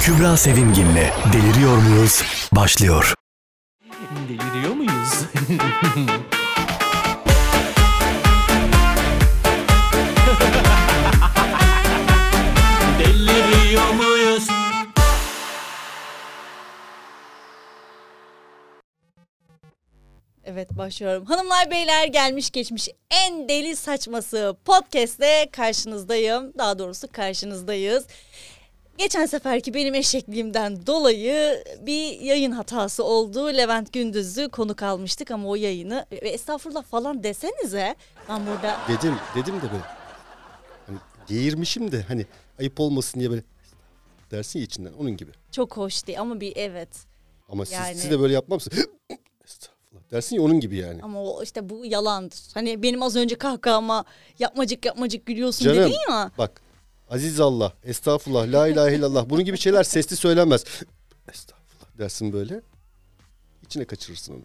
Kübra Sevimgin'le Deliriyor Muyuz? başlıyor. Deliriyor muyuz? Deliriyor muyuz? Evet başlıyorum. Hanımlar beyler gelmiş geçmiş en deli saçması podcast'te karşınızdayım. Daha doğrusu karşınızdayız. Geçen seferki benim eşekliğimden dolayı bir yayın hatası oldu. Levent Gündüz'ü konuk almıştık ama o yayını e, estağfurullah falan desenize. Ben burada Dedim, dedim de böyle. Hani geğirmişim de hani ayıp olmasın diye böyle dersin ya içinden onun gibi. çok hoş değil ama bir evet. Ama siz, Yani- siz de böyle yapmam mısın? Estağfurullah dersin ya onun gibi yani. Ama o işte bu yalandır. Hani benim az önce kahkahama yapmacık yapmacık gülüyorsun Canım dedin ya. bak aziz Allah, estağfurullah, la ilahe illallah bunun gibi şeyler sesli söylenmez. Estağfurullah dersin böyle. İçine kaçırırsın onu.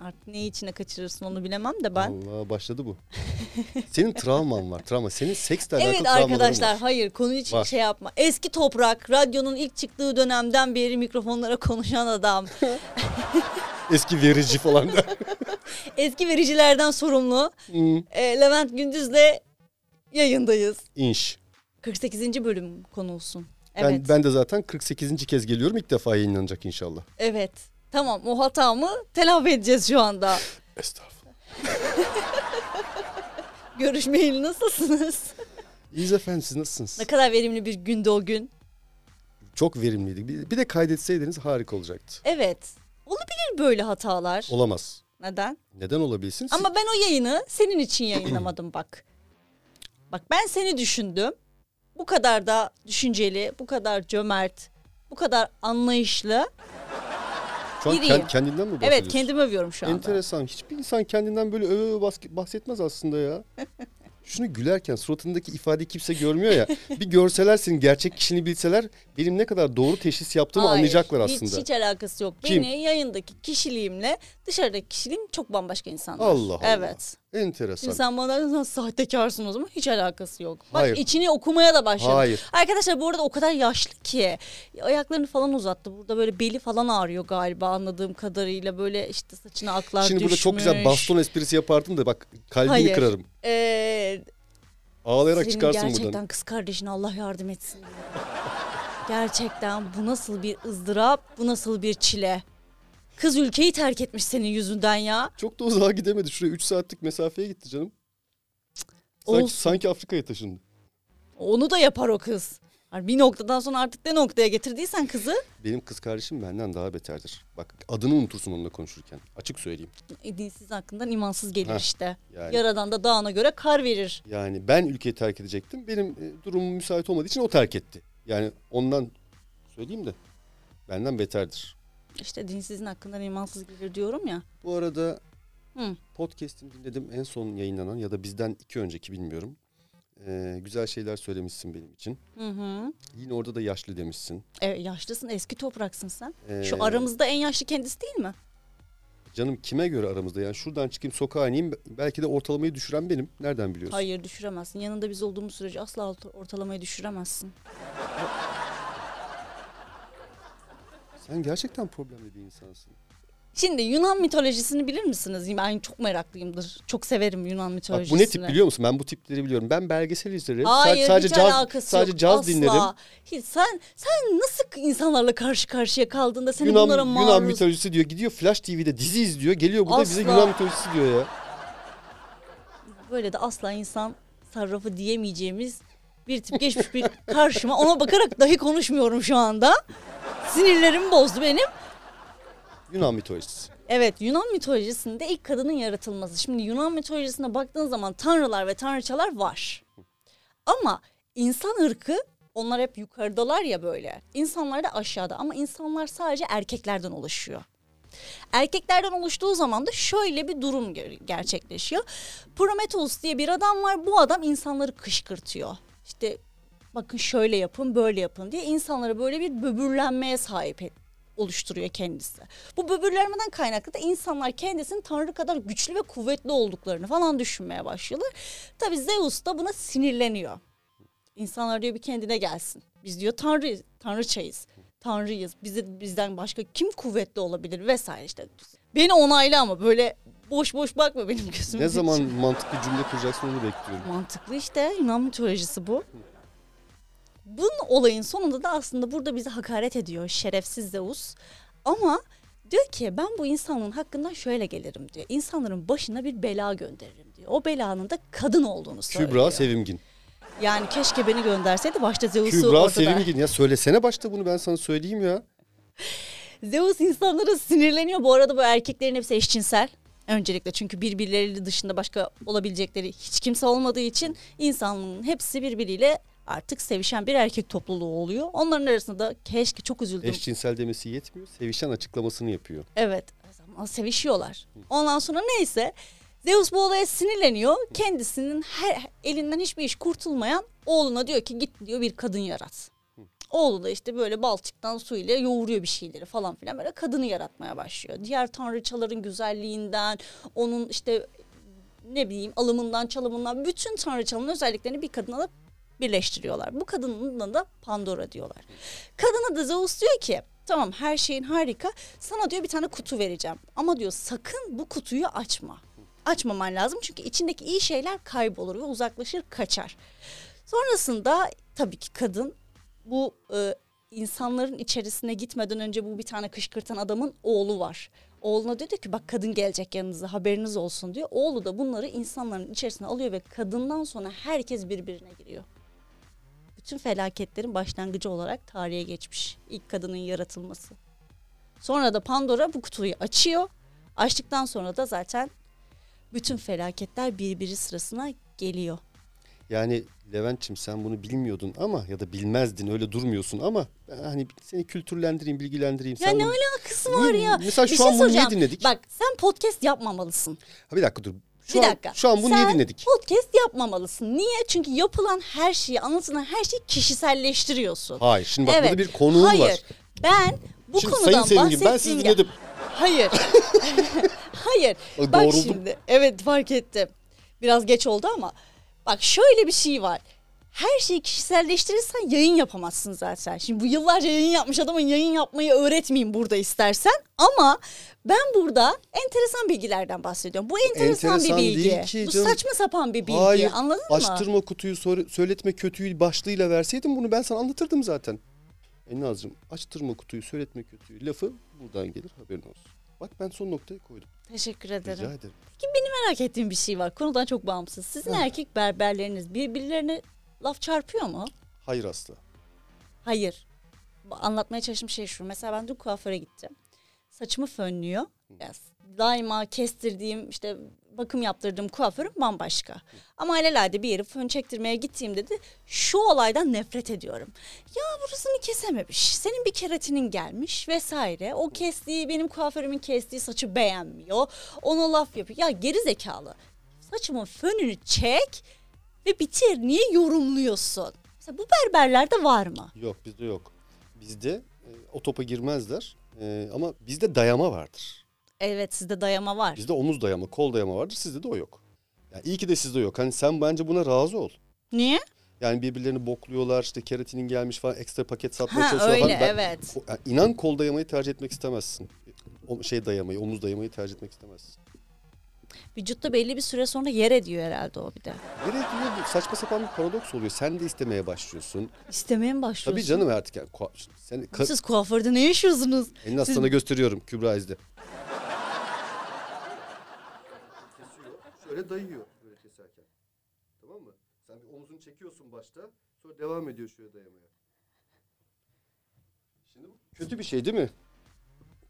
Artık ne içine kaçırırsın onu bilemem de ben. Allah başladı bu. Senin travman var. Travma. Senin seksle alakalı Evet arkadaşlar var. hayır konu için Var. şey yapma. Eski toprak radyonun ilk çıktığı dönemden beri mikrofonlara konuşan adam. Eski verici falan der. Eski vericilerden sorumlu. Hmm. E, Levent Gündüz'le yayındayız. İnş. 48. bölüm konusun. Evet. Ben, ben de zaten 48. kez geliyorum. İlk defa yayınlanacak inşallah. Evet. Tamam o hatamı telafi edeceğiz şu anda. Estağfurullah. Görüşmeyeli nasılsınız? İyiyiz efendim siz nasılsınız? ne kadar verimli bir gündü o gün. Çok verimliydik. Bir, bir de kaydetseydiniz harika olacaktı. Evet. Olabilir böyle hatalar. Olamaz. Neden? Neden olabilsin? Ama ben o yayını senin için yayınlamadım bak. Bak ben seni düşündüm. Bu kadar da düşünceli, bu kadar cömert, bu kadar anlayışlı. Şu an kend- kendinden mi bahsediyorsun? Evet kendimi övüyorum şu anda. Enteresan. Hiçbir insan kendinden böyle öve öve bahsetmez aslında ya. Şunu gülerken suratındaki ifadeyi kimse görmüyor ya. bir görseler senin gerçek kişiliğini bilseler benim ne kadar doğru teşhis yaptığımı Hayır, anlayacaklar aslında. Hiç, hiç alakası yok. Kim? Beni yayındaki kişiliğimle dışarıdaki kişiliğim çok bambaşka insanlar. Allah Allah. Evet. Enteresan. Şimdi sen bana dersen sahtekarsın o zaman hiç alakası yok. Bak Hayır. içini okumaya da başladım. Hayır. Arkadaşlar bu arada o kadar yaşlı ki ayaklarını falan uzattı. Burada böyle beli falan ağrıyor galiba anladığım kadarıyla. Böyle işte saçına aklar Şimdi düşmüş. burada çok güzel baston esprisi yapardım da bak kalbini Hayır. kırarım. Ee, Ağlayarak senin çıkarsın gerçekten buradan. kız kardeşine Allah yardım etsin. gerçekten bu nasıl bir ızdırap, bu nasıl bir çile. Kız ülkeyi terk etmiş senin yüzünden ya. Çok da uzağa gidemedi. Şuraya 3 saatlik mesafeye gitti canım. Sanki, Olsun. sanki Afrika'ya taşındı. Onu da yapar o kız. Yani bir noktadan sonra artık ne noktaya getirdiysen kızı Benim kız kardeşim benden daha beterdir. Bak adını unutursun onunla konuşurken. Açık söyleyeyim. e, dinsiz hakkından imansız gelir Heh, işte. yani. Yaradan da dağına göre kar verir. Yani ben ülkeyi terk edecektim. Benim e, durumum müsait olmadığı için o terk etti. Yani ondan söyleyeyim de benden beterdir. İşte dinsizin hakkından imansız gelir diyorum ya. Bu arada Hı. podcast'ini dinledim. En son yayınlanan ya da bizden iki önceki bilmiyorum. Ee, güzel şeyler söylemişsin benim için. Hı hı. Yine orada da yaşlı demişsin. Evet yaşlısın eski topraksın sen. Ee, Şu aramızda en yaşlı kendisi değil mi? Canım kime göre aramızda? Yani şuradan çıkayım sokağa ineyim. Belki de ortalamayı düşüren benim. Nereden biliyorsun? Hayır düşüremezsin. Yanında biz olduğumuz sürece asla orta- ortalamayı düşüremezsin. Sen gerçekten problemli bir insansın. Şimdi Yunan mitolojisini bilir misiniz? Ben çok meraklıyımdır. Çok severim Yunan Bak mitolojisini. bu ne tip biliyor musun? Ben bu tipleri biliyorum. Ben belgesel izlerim. Hayır sadece hiç caz, alakası sadece yok. caz Asla. dinlerim. Hiç, sen sen nasıl insanlarla karşı karşıya kaldığında seni Yunan, bunlara Yunan maruz... mitolojisi diyor. Gidiyor Flash TV'de dizi izliyor. Geliyor burada bize Asla. Yunan mitolojisi diyor ya. Böyle de asla insan sarrafı diyemeyeceğimiz bir tip geçmiş bir karşıma. Ona bakarak dahi konuşmuyorum şu anda. Sinirlerimi bozdu benim. Yunan mitolojisi. Evet Yunan mitolojisinde ilk kadının yaratılması. Şimdi Yunan mitolojisine baktığın zaman tanrılar ve tanrıçalar var. Ama insan ırkı onlar hep yukarıdalar ya böyle. İnsanlar da aşağıda ama insanlar sadece erkeklerden oluşuyor. Erkeklerden oluştuğu zaman da şöyle bir durum ger- gerçekleşiyor. Prometheus diye bir adam var. Bu adam insanları kışkırtıyor. İşte bakın şöyle yapın, böyle yapın diye insanlara böyle bir böbürlenmeye sahip et- oluşturuyor kendisi. Bu böbürlenmeden kaynaklı da insanlar kendisinin tanrı kadar güçlü ve kuvvetli olduklarını falan düşünmeye başlıyorlar. Tabii Zeus da buna sinirleniyor. İnsanlar diyor bir kendine gelsin. Biz diyor tanrı tanrıçayız. Tanrıyız. Bizi bizden başka kim kuvvetli olabilir vesaire işte. Beni onayla ama böyle boş boş bakma benim gözüme. Ne zaman mantıklı cümle kuracaksın onu bekliyorum. Mantıklı işte Yunan mitolojisi bu. Bunun olayın sonunda da aslında burada bize hakaret ediyor şerefsiz Zeus. Ama diyor ki ben bu insanlığın hakkından şöyle gelirim diyor. İnsanların başına bir bela gönderirim diyor. O belanın da kadın olduğunu söylüyor. Kübra Sevimgin. Yani keşke beni gönderseydi başta Zeus'u Kübra ortada. Sevimgin. Ya söylesene başta bunu ben sana söyleyeyim ya. Zeus insanlara sinirleniyor. Bu arada bu erkeklerin hepsi eşcinsel. Öncelikle çünkü birbirleriyle dışında başka olabilecekleri hiç kimse olmadığı için insanlığın hepsi birbiriyle artık sevişen bir erkek topluluğu oluyor. Onların arasında da keşke çok üzüldüm. Eşcinsel demesi yetmiyor. Sevişen açıklamasını yapıyor. Evet. Ama sevişiyorlar. Ondan sonra neyse Zeus bu olaya sinirleniyor. Kendisinin her elinden hiçbir iş kurtulmayan oğluna diyor ki git diyor bir kadın yarat. Oğlu da işte böyle balçıktan su ile yoğuruyor bir şeyleri falan filan böyle kadını yaratmaya başlıyor. Diğer tanrıçaların güzelliğinden, onun işte ne bileyim alımından çalımından bütün tanrıçaların özelliklerini bir kadına da birleştiriyorlar. Bu kadının da Pandora diyorlar. Kadına da Zeus diyor ki tamam her şeyin harika sana diyor bir tane kutu vereceğim. Ama diyor sakın bu kutuyu açma. Açmaman lazım çünkü içindeki iyi şeyler kaybolur ve uzaklaşır kaçar. Sonrasında tabii ki kadın bu e, insanların içerisine gitmeden önce bu bir tane kışkırtan adamın oğlu var. Oğluna diyor ki bak kadın gelecek yanınıza haberiniz olsun diyor. Oğlu da bunları insanların içerisine alıyor ve kadından sonra herkes birbirine giriyor. Bütün felaketlerin başlangıcı olarak tarihe geçmiş. İlk kadının yaratılması. Sonra da Pandora bu kutuyu açıyor. Açtıktan sonra da zaten bütün felaketler birbiri sırasına geliyor. Yani Levent'çim sen bunu bilmiyordun ama ya da bilmezdin öyle durmuyorsun ama ben hani seni kültürlendireyim, bilgilendireyim. Ya sen ne bunu- alakası var ya? Mesela Bir şu şey an bunu niye dinledik? Bak sen podcast yapmamalısın. Ha, bir dakika dur. Şu bir an, dakika. Şu an bunu Sen niye dinledik? podcast yapmamalısın. Niye? Çünkü yapılan her şeyi, anlatılan her şeyi kişiselleştiriyorsun. Hayır şimdi bak burada Evet. bir konuğum Hayır. var. Ben bu Şimdi konudan Sayın Sevimgin ben bahsettiğim sizi dinledim. Hayır. Hayır. Ay, Bak doğruldum. şimdi. Evet fark ettim. Biraz geç oldu ama. Bak şöyle bir şey var. Her şeyi kişiselleştirirsen yayın yapamazsın zaten. Şimdi bu yıllarca yayın yapmış adamın yayın yapmayı öğretmeyeyim burada istersen. Ama ben burada enteresan bilgilerden bahsediyorum. Bu enteresan, enteresan bir bilgi. ki bu canım. saçma sapan bir bilgi. Hayır. Anladın mı? Açtırma kutuyu sor- söyletme kötüyü başlığıyla verseydin bunu ben sana anlatırdım zaten. E Nazcığım açtırma kutuyu söyletme kötüyü lafı buradan gelir haberin olsun. Bak ben son noktayı koydum. Teşekkür Rica ederim. ederim. Peki benim merak ettiğim bir şey var. Konudan çok bağımsız. Sizin erkek berberleriniz birbirlerine laf çarpıyor mu? Hayır asla. Hayır. Anlatmaya çalıştığım şey şu. Mesela ben dün kuaföre gittim. Saçımı fönlüyor. Ya, daima kestirdiğim işte bakım yaptırdığım kuaförüm bambaşka. Ama alelade bir yeri fön çektirmeye gittiğimde de şu olaydan nefret ediyorum. Ya burasını kesememiş. Senin bir keratinin gelmiş vesaire. O kestiği benim kuaförümün kestiği saçı beğenmiyor. Ona laf yapıyor. Ya geri zekalı. Saçımın fönünü çek ve bitir. Niye yorumluyorsun? Mesela bu berberlerde var mı? Yok bizde yok. Bizde e, o topa girmezler E, ama bizde dayama vardır. Evet sizde dayama var. Bizde omuz dayama, kol dayama vardır. Sizde de o yok. Yani iyi ki de sizde yok. Hani sen bence buna razı ol. Niye? Yani birbirlerini bokluyorlar işte keratinin gelmiş falan ekstra paket satmaya Ha, çalışıyorlar. öyle. Ben- evet. Yani inan kol dayamayı tercih etmek istemezsin. O şey dayamayı, omuz dayamayı tercih etmek istemezsin. Vücutta belli bir süre sonra yer ediyor herhalde o bir de. Nereye diyor bu saçma sapan bir paradoks oluyor. Sen de istemeye başlıyorsun. İstemeye mi başlıyorsun? Tabii canım artık yani. Sen, ka- Siz kuaförde ne yaşıyorsunuz? Elini sana gösteriyorum Kübra izle. Şöyle dayıyor böyle keserken. Tamam mı? Sen bir omuzunu çekiyorsun başta. Sonra devam ediyor şöyle dayamaya. Şimdi bu kötü bir şey değil mi?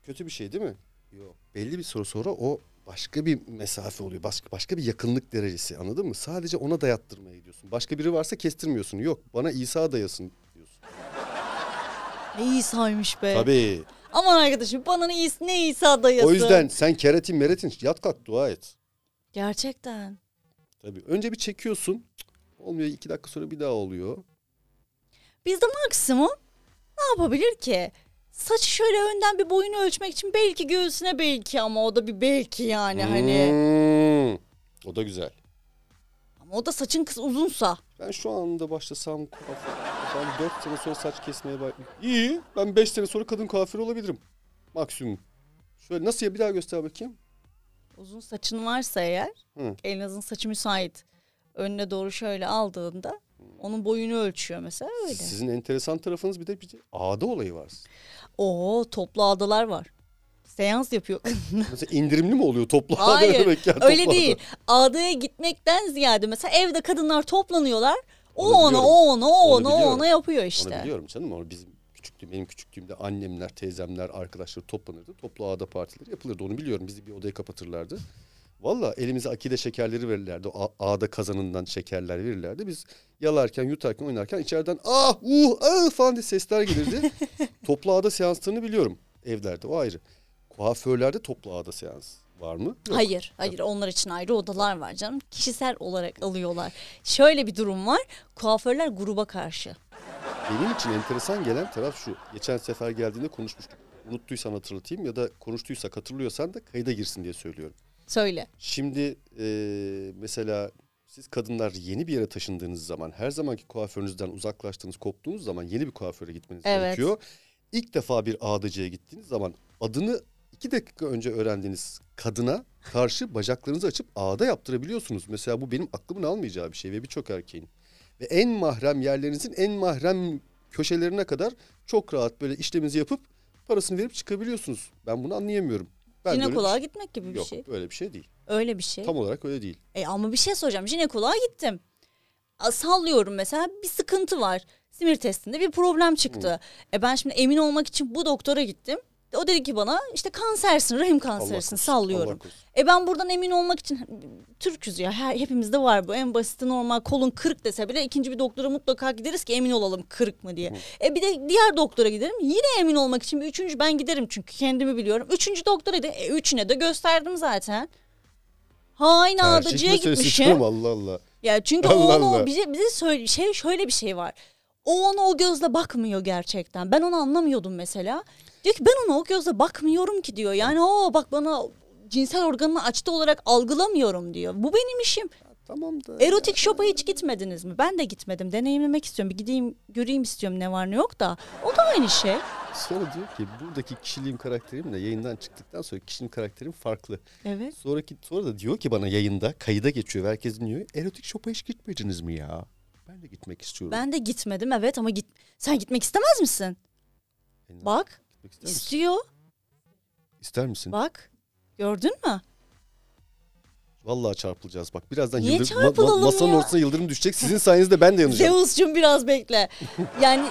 Kötü bir şey değil mi? Yok. Belli bir süre sonra o başka bir mesafe oluyor. Başka başka bir yakınlık derecesi anladın mı? Sadece ona dayattırmaya gidiyorsun. Başka biri varsa kestirmiyorsun. Yok bana İsa dayasın diyorsun. Ne İsa'ymış be. Tabii. Aman arkadaşım bana ne, İsa, ne İsa dayası. O yüzden sen keratin meretin yat kalk dua et. Gerçekten. Tabii. Önce bir çekiyorsun. Olmuyor iki dakika sonra bir daha oluyor. Bizde maksimum ne yapabilir ki? Saçı şöyle önden bir boyunu ölçmek için belki göğsüne belki ama o da bir belki yani hani. Hmm. O da güzel. Ama o da saçın kısa uzunsa. Ben şu anda başlasam ben 4 sene sonra saç kesmeye bak. İyi. Ben 5 sene sonra kadın kuaförü olabilirim. Maksimum. Şöyle nasıl ya bir daha göster bakayım. Uzun saçın varsa eğer Hı. Elnaz'ın saçı müsait. Önüne doğru şöyle aldığında onun boyunu ölçüyor mesela öyle. Sizin enteresan tarafınız bir de bir de ağda olayı var. Oo toplu ağdalar var. Seans yapıyor. Mesela indirimli mi oluyor toplu Hayır demek ya? öyle Toplu ağda. değil. Ağdaya gitmekten ziyade mesela evde kadınlar toplanıyorlar. O Onu ona, o ona, o Onu ona, o ona yapıyor Onu işte. biliyorum canım. Onu bizim küçüklüğüm, benim küçüklüğümde annemler, teyzemler, arkadaşlar toplanırdı. Toplu ağda partileri yapılırdı. Onu biliyorum. Bizi bir odaya kapatırlardı. Valla elimize akide şekerleri verirlerdi. O ağda kazanından şekerler verirlerdi. Biz yalarken, yutarken, oynarken içeriden ah, uh, ah falan diye sesler gelirdi. toplu ağda seanslarını biliyorum evlerde. O ayrı. Kuaförlerde toplu ağda seans var mı? Yok. Hayır, hayır onlar için ayrı odalar var canım. Kişisel olarak alıyorlar. Şöyle bir durum var. Kuaförler gruba karşı. Benim için enteresan gelen taraf şu. Geçen sefer geldiğinde konuşmuştuk. Unuttuysan hatırlatayım ya da konuştuysak hatırlıyorsan da kayda girsin diye söylüyorum. Söyle. Şimdi e, mesela siz kadınlar yeni bir yere taşındığınız zaman her zamanki kuaförünüzden uzaklaştığınız, koptuğunuz zaman yeni bir kuaföre gitmeniz Evet. gerekiyor. İlk defa bir ağdacıya gittiğiniz zaman adını iki dakika önce öğrendiğiniz kadına karşı bacaklarınızı açıp ağda yaptırabiliyorsunuz. Mesela bu benim aklımın almayacağı bir şey ve birçok erkeğin. Ve en mahrem yerlerinizin en mahrem köşelerine kadar çok rahat böyle işleminizi yapıp parasını verip çıkabiliyorsunuz. Ben bunu anlayamıyorum. Ben Jinekoloğa şey- gitmek gibi bir Yok şey. öyle bir şey değil. Öyle bir şey. Tam olarak öyle değil. E ama bir şey soracağım. Jinekoloğa gittim. Sallıyorum mesela bir sıkıntı var. Simir testinde bir problem çıktı. E ben şimdi emin olmak için bu doktora gittim. O dedi ki bana işte kansersin, rahim kanserisin korusun, sallıyorum. Allah. E ben buradan emin olmak için Türküz ya her, hepimizde var bu. En basiti normal kolun kırık dese bile ikinci bir doktora mutlaka gideriz ki emin olalım kırık mı diye. E bir de diğer doktora giderim. Yine emin olmak için bir üçüncü ben giderim çünkü kendimi biliyorum. Üçüncü doktora da e, üçüne de gösterdim zaten. Ha aynı ağdacıya meselesi gitmişim. Allah Allah. Ya çünkü Allah o ona Allah. o bize bize söyle, şey şöyle bir şey var. O ona o gözle bakmıyor gerçekten. Ben onu anlamıyordum mesela. Diyor ki ben ona o gözle bakmıyorum ki diyor. Yani o bak bana cinsel organını açtı olarak algılamıyorum diyor. Bu benim işim. Tamam da. Erotik shop'a hiç gitmediniz mi? Ben de gitmedim. Deneyimlemek istiyorum. Bir gideyim göreyim istiyorum ne var ne yok da. O da aynı şey. Sonra diyor ki buradaki kişiliğim karakterimle yayından çıktıktan sonra kişinin karakterim farklı. Evet. Sonraki sonra da diyor ki bana yayında kayıda geçiyor ve herkes dinliyor. Erotik shop'a hiç gitmediniz mi ya? Ben de gitmek istiyorum. Ben de gitmedim evet ama git sen gitmek istemez misin? Ben de Bak gitmek ister misin? istiyor. İster misin? Bak gördün mü? Vallahi çarpılacağız bak. Birazdan Niye yıldırım, ma- masanın ya? ortasına yıldırım düşecek. Sizin sayenizde ben de yanacağım. Zeus'cum biraz bekle. Yani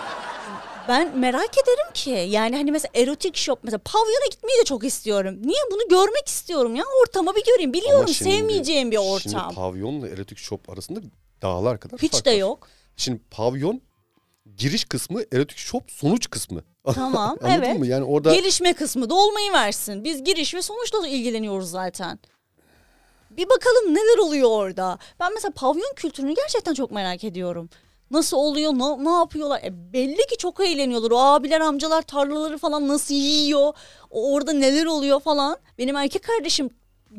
ben merak ederim ki yani hani mesela erotik shop mesela pavyona gitmeyi de çok istiyorum. Niye bunu görmek istiyorum ya ortamı bir göreyim. Biliyorum Ama şimdi- sevmeyeceğim bir ortam. Şimdi pavyonla erotik shop arasında dağlar kadar Hiç fark de var. yok. Şimdi pavyon giriş kısmı, erotik shop sonuç kısmı. Tamam, Anladın evet. mı? Yani orada Gelişme kısmı dolmayı versin. Biz giriş ve sonuçla ilgileniyoruz zaten. Bir bakalım neler oluyor orada. Ben mesela pavyon kültürünü gerçekten çok merak ediyorum. Nasıl oluyor, ne, ne yapıyorlar? E belli ki çok eğleniyorlar. O abiler, amcalar tarlaları falan nasıl yiyor? O orada neler oluyor falan. Benim erkek kardeşim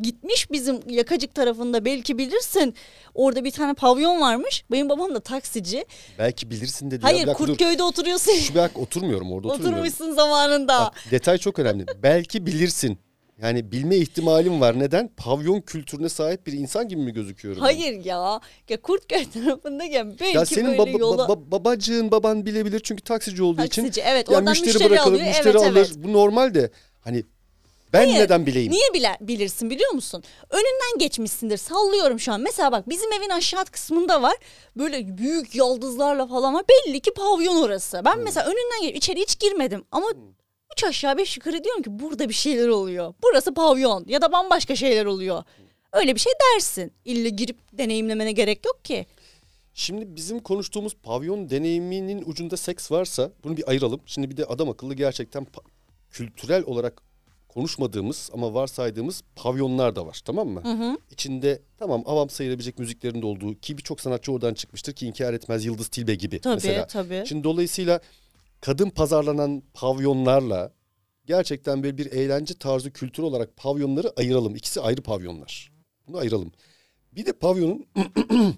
gitmiş bizim yakacık tarafında belki bilirsin. Orada bir tane pavyon varmış. Benim babam da taksici. belki bilirsin dedi. ya. Hayır Bir dakika dur. Kurtköy'de oturuyorsun. Şu bir dakika oturmuyorum orada oturmuyorum. Oturmuşsun zamanında. Bak, detay çok önemli. belki bilirsin. Yani bilme ihtimalim var. Neden? Pavyon kültürüne sahip bir insan gibi mi gözüküyorum? Hayır ya. Ya Kurtköy tarafındayken belki Ya senin böyle baba- yola... baba- babacığın baban bilebilir çünkü taksici olduğu için. Taksici, evet, Ya oradan müşteri, müşteri bırakalım, alıyor, müşteri evet, alır. evet. Bu normal de hani ben Hayır, neden bileyim? Niye bile, bilirsin biliyor musun? Önünden geçmişsindir. Sallıyorum şu an. Mesela bak bizim evin aşağı kısmında var. Böyle büyük yıldızlarla falan var. Belli ki pavyon orası. Hmm. Ben mesela önünden geç içeri hiç girmedim ama üç aşağı beş yukarı diyorum ki burada bir şeyler oluyor. Burası pavyon ya da bambaşka şeyler oluyor. Öyle bir şey dersin. İlle girip deneyimlemene gerek yok ki. Şimdi bizim konuştuğumuz pavyon deneyiminin ucunda seks varsa bunu bir ayıralım. Şimdi bir de adam akıllı gerçekten pa- kültürel olarak konuşmadığımız ama varsaydığımız pavyonlar da var tamam mı? İçinde tamam avam sayılabilecek müziklerin de olduğu ki birçok sanatçı oradan çıkmıştır ki inkar etmez Yıldız Tilbe gibi Tabii mesela. tabii. Şimdi dolayısıyla kadın pazarlanan pavyonlarla gerçekten böyle bir eğlence tarzı kültür olarak pavyonları ayıralım. İkisi ayrı pavyonlar. Bunu ayıralım. Bir de pavyonun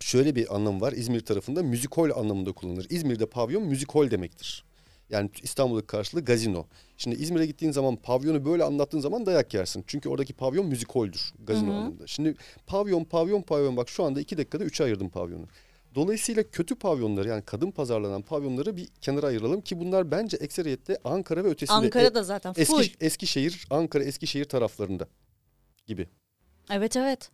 şöyle bir anlamı var. İzmir tarafında müzikol anlamında kullanılır. İzmir'de pavyon müzikol demektir. Yani İstanbul'daki karşılığı gazino. Şimdi İzmir'e gittiğin zaman pavyonu böyle anlattığın zaman dayak yersin. Çünkü oradaki pavyon müzikoldür gazino anlamında. Şimdi pavyon pavyon pavyon bak şu anda iki dakikada üçe ayırdım pavyonu. Dolayısıyla kötü pavyonları yani kadın pazarlanan pavyonları bir kenara ayıralım ki bunlar bence ekseriyette Ankara ve ötesinde. Ankara'da zaten full. Eski, Eskişehir, Ankara, Eskişehir taraflarında gibi. Evet evet.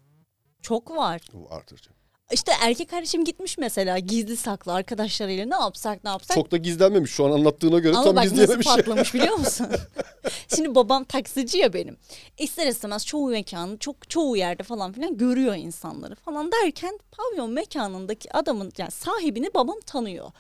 Çok var. Artırıcı. İşte erkek kardeşim gitmiş mesela gizli saklı arkadaşlarıyla ne yapsak ne yapsak. Çok da gizlenmemiş şu an anlattığına göre Ama tam bak nasıl gizleyememiş. patlamış biliyor musun? Şimdi babam taksici ya benim. İster istemez çoğu mekanı, çok çoğu yerde falan filan görüyor insanları falan derken pavyon mekanındaki adamın yani sahibini babam tanıyor.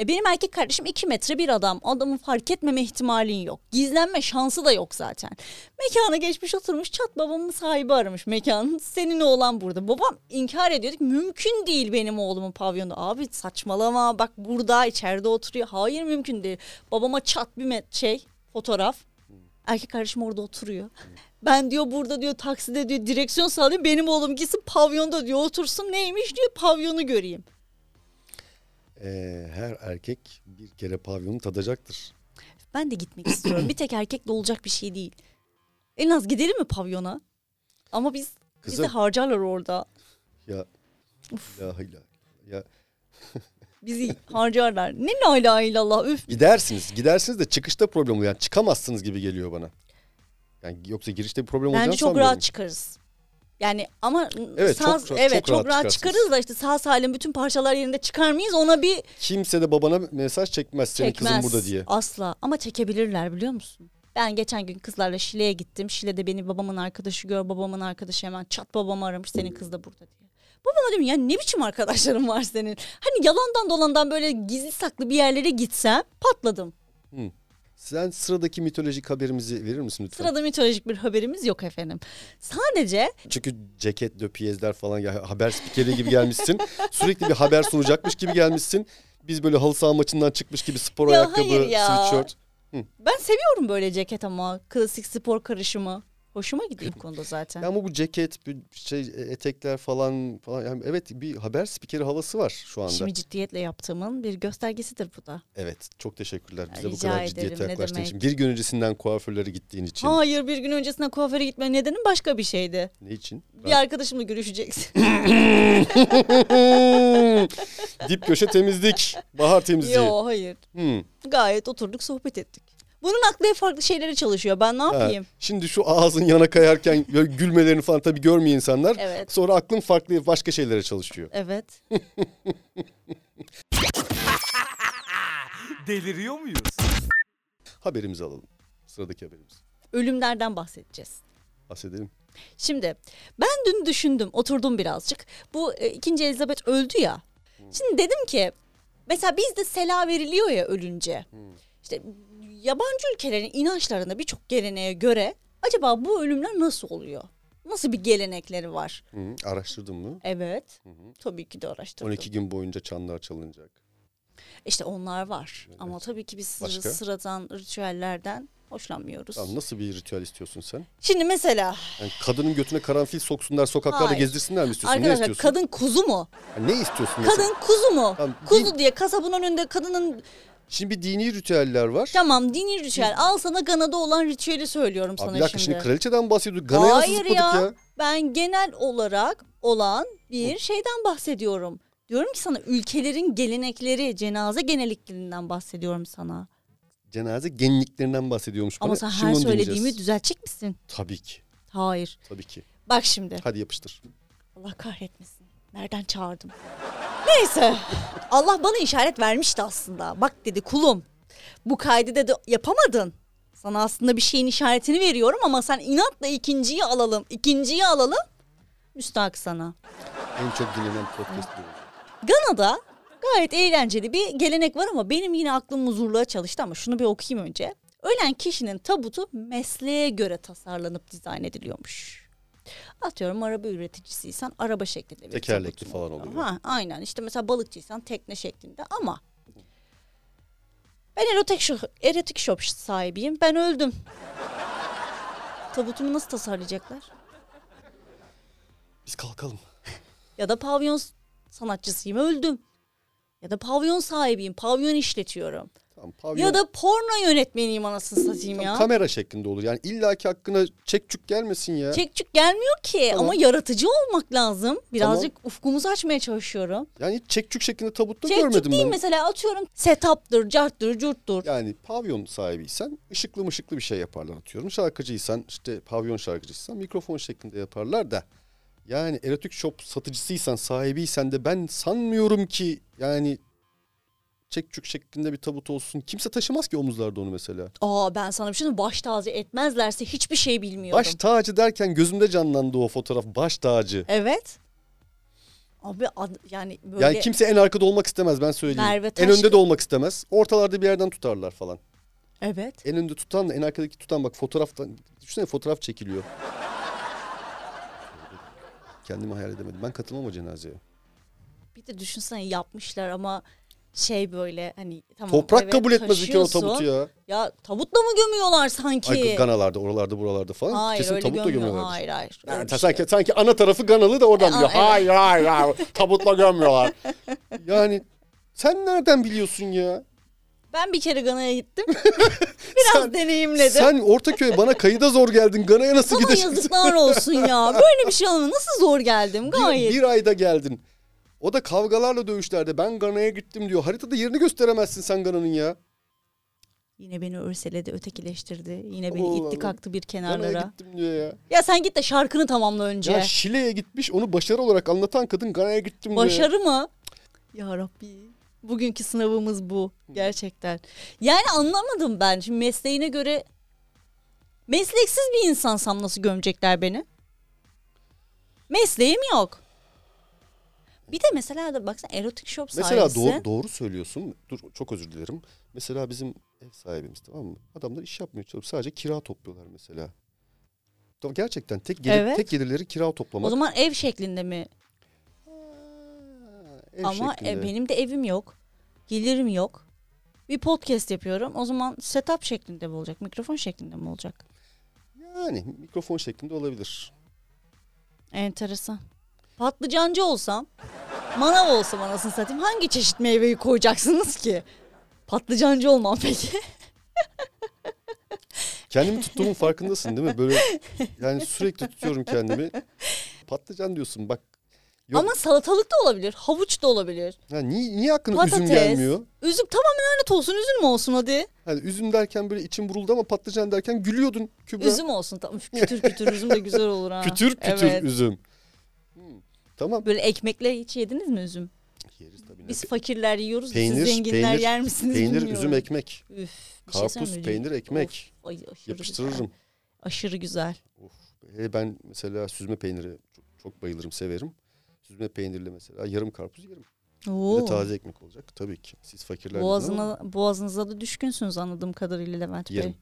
E benim erkek kardeşim iki metre bir adam. Adamı fark etmeme ihtimalin yok. Gizlenme şansı da yok zaten. Mekana geçmiş oturmuş çat babamın sahibi aramış mekanın. Senin oğlan burada. Babam inkar ediyor. Mümkün değil benim oğlumun pavyonda. Abi saçmalama bak burada içeride oturuyor. Hayır mümkün değil. Babama çat bir şey fotoğraf. Erkek kardeşim orada oturuyor. Ben diyor burada diyor takside diyor direksiyon sağlayayım. Benim oğlum gitsin pavyonda diyor otursun. Neymiş diyor pavyonu göreyim. Ee, her erkek bir kere pavyonu tadacaktır. Ben de gitmek istiyorum. bir tek erkekle olacak bir şey değil. En az gidelim mi pavyona? Ama biz bizi Kızım harcarlar orada. ya la ilahe ya Bizi harcarlar. Ne la ilahe illallah üf. gidersiniz. Gidersiniz de çıkışta problem oluyor. Yani çıkamazsınız gibi geliyor bana. Yani yoksa girişte bir problem olacağını Bence çok sanmıyorum. rahat çıkarız. Yani ama Evet, sağ, çok- çok evet, rahat çok rahat çıkarsınız. çıkarız da işte sağ salim bütün parçalar yerinde çıkar mıyız ona bir Kimse de babana mesaj çekmez senin çekmez. kızın burada diye. Asla ama çekebilirler biliyor musun? Ben geçen gün kızlarla Şile'ye gittim. Şile'de beni babamın arkadaşı gör. Babamın arkadaşı hemen çat babamı aramış. Senin kız da burada diye. Babama dedim ya ne biçim arkadaşlarım var senin? Hani yalandan dolandan böyle gizli saklı bir yerlere gitsem patladım. Sen sıradaki mitolojik haberimizi verir misin lütfen? Sırada mitolojik bir haberimiz yok efendim. Sadece Çünkü ceket, döpiyezler falan ya haber spikeri gibi gelmişsin. Sürekli bir haber sunacakmış gibi gelmişsin. Biz böyle halı saha maçından çıkmış gibi spor Ya ayakkabı, hayır ya. sweatshirt. ben seviyorum böyle ceket ama klasik spor karışımı. Hoşuma gidiyor bu konuda zaten. Ama bu ceket, bu şey etekler falan falan yani evet bir haber spikeri havası var şu anda. İşimi ciddiyetle yaptığımın bir göstergesidir bu da. Evet çok teşekkürler bize bu Rica kadar ederim, ciddiyetle ne yaklaştığın için. Bir gün öncesinden kuaförlere gittiğin için. Hayır bir gün öncesinde kuaföre gitme nedenim başka bir şeydi. Ne için? Bir arkadaşımla görüşeceksin. Dip köşe temizlik. Bahar temizliği. Yo hayır. Hmm. Gayet oturduk sohbet ettik. Bunun aklı farklı şeylere çalışıyor. Ben ne Ha, yapayım? Şimdi şu ağzın yana kayarken böyle gülmelerini falan tabii görmüyor insanlar. Evet. Sonra aklın farklı başka şeylere çalışıyor. Evet. Deliriyor muyuz? Haberimizi alalım. Sıradaki haberimiz. Ölümlerden bahsedeceğiz. Bahsedelim. Şimdi ben dün düşündüm, oturdum birazcık. Bu e, ikinci Elizabeth öldü ya. Şimdi dedim ki mesela bizde sela veriliyor ya ölünce. İşte yabancı ülkelerin inançlarında birçok geleneğe göre acaba bu ölümler nasıl oluyor? Nasıl bir gelenekleri var? Hı, araştırdın mı? Evet. Tabii ki de araştırdım. 12 gün boyunca çanlar çalınacak. İşte onlar var. Ama tabii ki biz Başka? sıradan ritüellerden hoşlanmıyoruz. Tamam, nasıl bir ritüel istiyorsun sen? Şimdi mesela Yani kadının götüne karanfil soksunlar sokaklarda Hayır. gezdirsinler mi istiyorsun? ne arkadaşlar istiyorsun? kadın kuzu mu? Yani ne istiyorsun mesela? Kadın kuzu mu? Tamam, kuzu din- diye kasabın önünde kadının Şimdi bir dini ritüeller var. tamam dini ritüel. Al sana Gana'da olan ritüeli söylüyorum Abi sana bir dakika şimdi. şimdi kraliçeden bahsediyoruz. Gana'ya nasıl Hayır zıpladık ya. ya? Ben genel olarak olan bir şeyden bahsediyorum. Diyorum ki sana ülkelerin gelenekleri, cenaze geneliklerinden bahsediyorum sana. Cenaze genliklerinden bahsediyormuş bana. Ama sen Şimdi her onu söylediğimi dinleyeceğiz. düzeltecek misin? Tabii ki. Hayır. Tabii ki. Bak şimdi. Hadi yapıştır. Allah kahretmesin. Nereden çağırdım? Neyse. Allah bana işaret vermişti aslında. Bak dedi kulum. Bu kaydı dedi yapamadın. Sana aslında bir şeyin işaretini veriyorum ama sen inatla ikinciyi alalım. İkinciyi alalım. Müstahak sana. En çok dinlenen podcast bu. Gana'da gayet eğlenceli bir gelenek var ama benim yine aklım huzurluğa çalıştı ama şunu bir okuyayım önce. Ölen kişinin tabutu mesleğe göre tasarlanıp dizayn ediliyormuş. Atıyorum araba üreticisiysen araba şeklinde bir Tekerlekli falan oluyor. Ha, aynen işte mesela balıkçıysan tekne şeklinde ama ben erotik, shop, erotik shop sahibiyim ben öldüm. Tabutumu nasıl tasarlayacaklar? Biz kalkalım. Ya da pavyon sanatçısıyım öldüm. Ya da pavyon sahibiyim, pavyon işletiyorum. Tamam, pavyon, Ya da porno yönetmeniyim anasını satayım Tamam, ya. kamera şeklinde olur. Yani illaki hakkına çek çük gelmesin ya. Çekçük gelmiyor ki Tamam. ama yaratıcı olmak lazım. Birazcık ufkumuzu açmaya çalışıyorum. Yani hiç çek çük şeklinde tabutta Çekçük görmedim değil ben. mesela atıyorum setup'tır, carttır, curttur. Yani pavyon sahibiysen ışıklı mışıklı bir şey yaparlar atıyorum. Şarkıcıysan işte pavyon şarkıcıysan mikrofon şeklinde yaparlar da. Yani erotik shop satıcısıysan sahibiysen de ben sanmıyorum ki yani çekçük şeklinde bir tabut olsun. Kimse taşımaz ki omuzlarda onu mesela. Aa ben sana bir şey diyeyim baş tacı etmezlerse hiçbir şey bilmiyorum. Baş tacı derken gözümde canlandı o fotoğraf. Baş tacı. Evet. Abi ad- yani böyle Yani kimse en arkada olmak istemez ben söyleyeyim. Merve en Taş- önde de olmak istemez. Ortalarda bir yerden tutarlar falan. evet. En önde tutan en arkadaki tutan bak fotoğraftan düşünsene fotoğraf çekiliyor. Kendimi hayal edemedim. Ben katılmam o cenazeye. Bir de düşünsene yapmışlar ama şey böyle hani tamam. Toprak evet, kabul etmez ülke o tabutu ya. Ya tabutla mı gömüyorlar sanki? Ay Ganalarda, oralarda, buralarda falan. Hayır Kesin tabutla gömüyor. gömüyorlar. Hayır hayır. Yani bir şey sanki, sanki ana tarafı Ganalı da oradan E, biliyor. evet. Hayır hayır hayır. Tabutla gömüyorlar. yani sen nereden biliyorsun ya? Ben bir kere Gana'ya gittim. Biraz Sen- deneyimledim. Sen Ortaköy'e bana kayıda zor geldin. Gana'ya nasıl Bana gideceksin? yazıklar olsun ya. Böyle bir şey olmadı. Nasıl zor geldim Bir, gayet. bir ayda geldin. O da kavgalarla dövüşlerde. Ben Gana'ya gittim diyor. Haritada yerini gösteremezsin sen Gana'nın ya. Yine beni örseledi, ötekileştirdi. Yine beni Allah itti kalktı bir Gana'ya kenarlara. gittim diyor ya. Ya sen git de şarkını tamamla önce. Ya Şile'ye gitmiş onu başarı olarak anlatan kadın Gana'ya gittim diyor. Başarı mı? Ya Rabbi. Bugünkü sınavımız bu. Gerçekten. Yani anlamadım ben. Şimdi mesleğine göre mesleksiz bir insansam nasıl gömecekler beni? Mesleğim yok. Bir de mesela da baksana erotik shop Mesela sahibisi. doğru, doğru söylüyorsun. Dur çok özür dilerim. Mesela bizim ev sahibimiz tamam mı? Adamlar iş yapmıyor. çalışıyor. Sadece kira topluyorlar mesela. Tamam, Gerçekten tek gelir, Evet. tek gelirleri kira toplamak. O zaman ev şeklinde mi? Ha, ev Ama e, şeklinde. benim de evim yok. Gelirim yok. Bir podcast yapıyorum. O zaman setup şeklinde mi olacak? Mikrofon şeklinde mi olacak? Yani mikrofon şeklinde olabilir. Enteresan. Patlıcancı olsam, manav olsam anasını satayım hangi çeşit meyveyi koyacaksınız ki? Patlıcancı olmam peki. Kendimi tuttuğumun farkındasın değil mi? Böyle yani sürekli tutuyorum kendimi. Patlıcan diyorsun bak. Yok. Ama salatalık da olabilir, havuç da olabilir. Ya niye, niye aklına üzüm Patates. gelmiyor? Üzüm tamamen lanet olsun, üzüm mü olsun hadi? Hani üzüm derken böyle için buruldu ama patlıcan derken gülüyordun Kübra. Üzüm olsun tamam. Kütür kütür üzüm de güzel olur ha. Kütür kütür Evet. üzüm. Tamam. Böyle ekmekle hiç yediniz mi üzüm? Yeriz tabii. Biz fakirler yiyoruz, Peynir, siz zenginler peynir, yer misiniz Peynir, bilmiyorum. üzüm, ekmek. Üf, bir şey Karpuz, mi? peynir, ekmek. Of, ay, Yapıştırırım. Güzel. Aşırı güzel. Of. Hele ben mesela süzme peyniri çok, çok bayılırım, severim. Süzme peynirli mesela yarım karpuz yerim. Bir Oo. de taze ekmek olacak tabii ki. Siz fakirler Boğazına, boğazınıza da düşkünsünüz anladığım kadarıyla Levent Bey. yerim.